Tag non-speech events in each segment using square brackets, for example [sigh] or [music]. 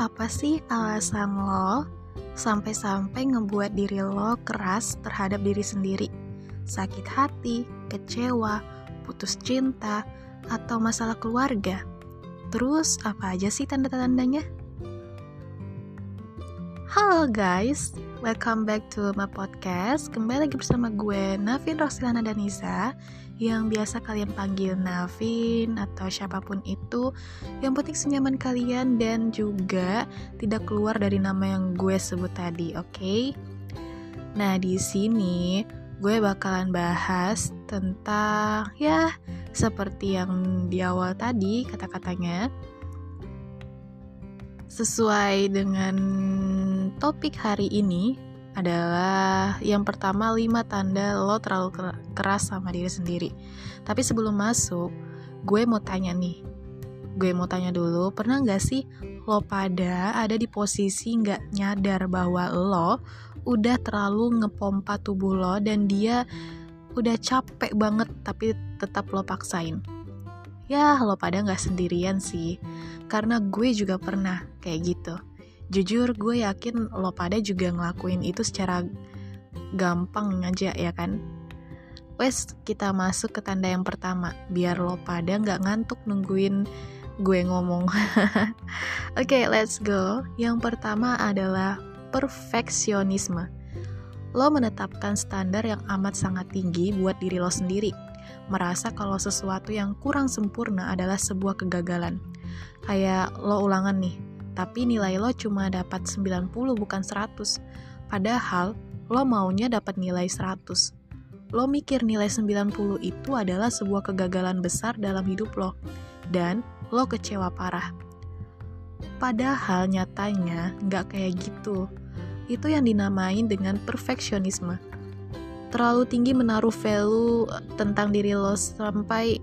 Apa sih alasan lo sampai-sampai ngebuat diri lo keras terhadap diri sendiri? Sakit hati, kecewa, putus cinta, atau masalah keluarga? Terus apa aja sih tanda-tandanya? Halo guys, welcome back to my podcast Kembali lagi bersama gue, Navin Rosilana Danisa Yang biasa kalian panggil Navin atau siapa pun itu Yang penting senyaman kalian dan juga tidak keluar dari nama yang gue sebut tadi, oke? Okay? Nah, di sini gue bakalan bahas tentang ya seperti yang di awal tadi kata-katanya sesuai dengan topik hari ini adalah yang pertama 5 tanda lo terlalu keras sama diri sendiri. Tapi sebelum masuk, gue mau tanya nih. Gue mau tanya dulu, pernah gak sih lo pada ada di posisi gak nyadar bahwa lo udah terlalu ngepompa tubuh lo dan dia udah capek banget tapi tetap lo paksain? Ya, lo pada gak sendirian sih karena gue juga pernah kayak gitu. Jujur gue yakin lo pada juga ngelakuin itu secara gampang aja ya kan. Wes kita masuk ke tanda yang pertama biar lo pada nggak ngantuk nungguin gue ngomong. [laughs] Oke okay, let's go. Yang pertama adalah perfeksionisme. Lo menetapkan standar yang amat sangat tinggi buat diri lo sendiri merasa kalau sesuatu yang kurang sempurna adalah sebuah kegagalan. Kayak lo ulangan nih, tapi nilai lo cuma dapat 90 bukan 100. Padahal lo maunya dapat nilai 100. Lo mikir nilai 90 itu adalah sebuah kegagalan besar dalam hidup lo. Dan lo kecewa parah. Padahal nyatanya nggak kayak gitu. Itu yang dinamain dengan perfeksionisme terlalu tinggi menaruh value tentang diri lo sampai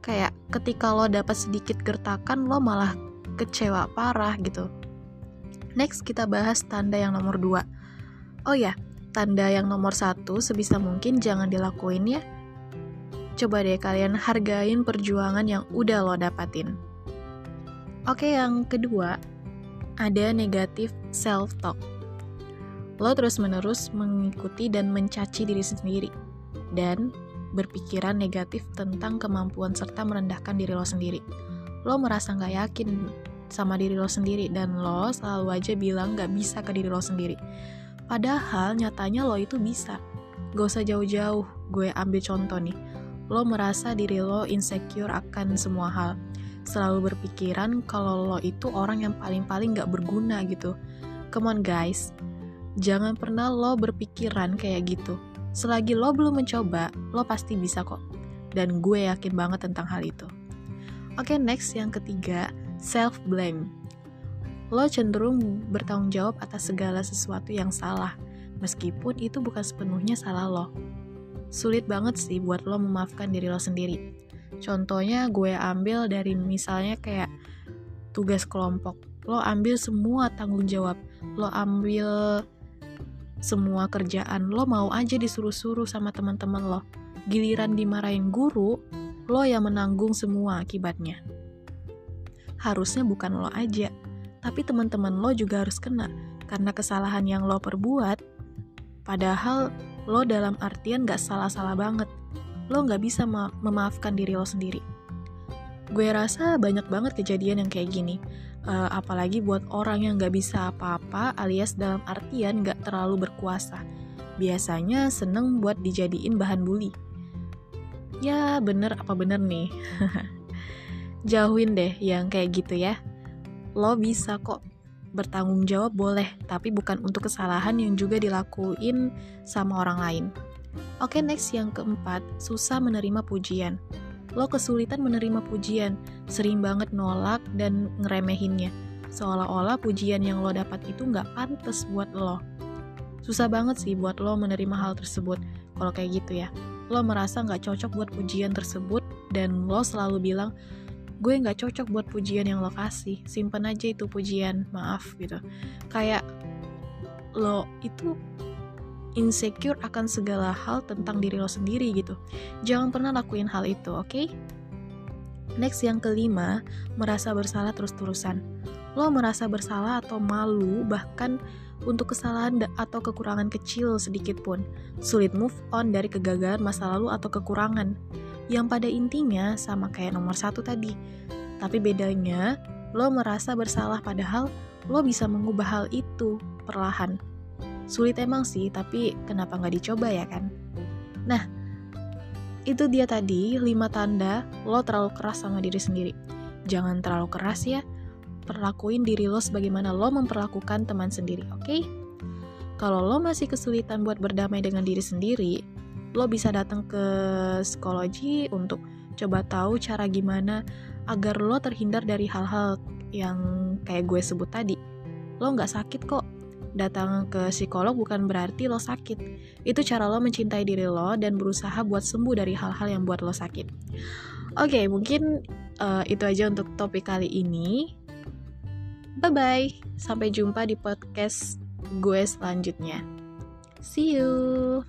kayak ketika lo dapat sedikit gertakan lo malah kecewa parah gitu. Next kita bahas tanda yang nomor 2 Oh ya, tanda yang nomor satu sebisa mungkin jangan dilakuin ya. Coba deh kalian hargain perjuangan yang udah lo dapatin. Oke, yang kedua ada negatif self-talk Lo terus-menerus mengikuti dan mencaci diri sendiri, dan berpikiran negatif tentang kemampuan serta merendahkan diri lo sendiri. Lo merasa nggak yakin sama diri lo sendiri, dan lo selalu aja bilang nggak bisa ke diri lo sendiri. Padahal nyatanya lo itu bisa. Gak usah jauh-jauh, gue ambil contoh nih. Lo merasa diri lo insecure akan semua hal. Selalu berpikiran kalau lo itu orang yang paling-paling gak berguna gitu. Come on guys, Jangan pernah lo berpikiran kayak gitu. Selagi lo belum mencoba, lo pasti bisa kok. Dan gue yakin banget tentang hal itu. Oke, okay, next yang ketiga, self-blame. Lo cenderung bertanggung jawab atas segala sesuatu yang salah, meskipun itu bukan sepenuhnya salah lo. Sulit banget sih buat lo memaafkan diri lo sendiri. Contohnya gue ambil dari misalnya kayak tugas kelompok. Lo ambil semua tanggung jawab. Lo ambil semua kerjaan lo mau aja disuruh-suruh sama teman-teman lo. Giliran dimarahin guru, lo yang menanggung semua akibatnya. Harusnya bukan lo aja, tapi teman-teman lo juga harus kena karena kesalahan yang lo perbuat. Padahal lo dalam artian gak salah-salah banget. Lo gak bisa memaafkan diri lo sendiri. Gue rasa banyak banget kejadian yang kayak gini uh, apalagi buat orang yang gak bisa apa-apa alias dalam artian gak terlalu berkuasa. Biasanya seneng buat dijadiin bahan bully. Ya bener apa bener nih? [laughs] Jauhin deh yang kayak gitu ya. Lo bisa kok bertanggung jawab boleh, tapi bukan untuk kesalahan yang juga dilakuin sama orang lain. Oke, next yang keempat, susah menerima pujian lo kesulitan menerima pujian, sering banget nolak dan ngeremehinnya. Seolah-olah pujian yang lo dapat itu nggak pantas buat lo. Susah banget sih buat lo menerima hal tersebut, kalau kayak gitu ya. Lo merasa nggak cocok buat pujian tersebut, dan lo selalu bilang, gue nggak cocok buat pujian yang lo kasih, simpen aja itu pujian, maaf gitu. Kayak lo itu insecure akan segala hal tentang diri lo sendiri gitu. Jangan pernah lakuin hal itu, oke? Okay? Next yang kelima, merasa bersalah terus-terusan. lo merasa bersalah atau malu bahkan untuk kesalahan atau kekurangan kecil sedikit pun. Sulit move on dari kegagalan masa lalu atau kekurangan. Yang pada intinya sama kayak nomor satu tadi. Tapi bedanya, lo merasa bersalah padahal lo bisa mengubah hal itu perlahan. Sulit emang sih, tapi kenapa nggak dicoba ya kan? Nah, itu dia tadi 5 tanda lo terlalu keras sama diri sendiri. Jangan terlalu keras ya, perlakuin diri lo sebagaimana lo memperlakukan teman sendiri, oke? Okay? Kalau lo masih kesulitan buat berdamai dengan diri sendiri, lo bisa datang ke psikologi untuk coba tahu cara gimana agar lo terhindar dari hal-hal yang kayak gue sebut tadi. Lo nggak sakit kok. Datang ke psikolog bukan berarti lo sakit. Itu cara lo mencintai diri lo dan berusaha buat sembuh dari hal-hal yang buat lo sakit. Oke, okay, mungkin uh, itu aja untuk topik kali ini. Bye bye. Sampai jumpa di podcast gue selanjutnya. See you.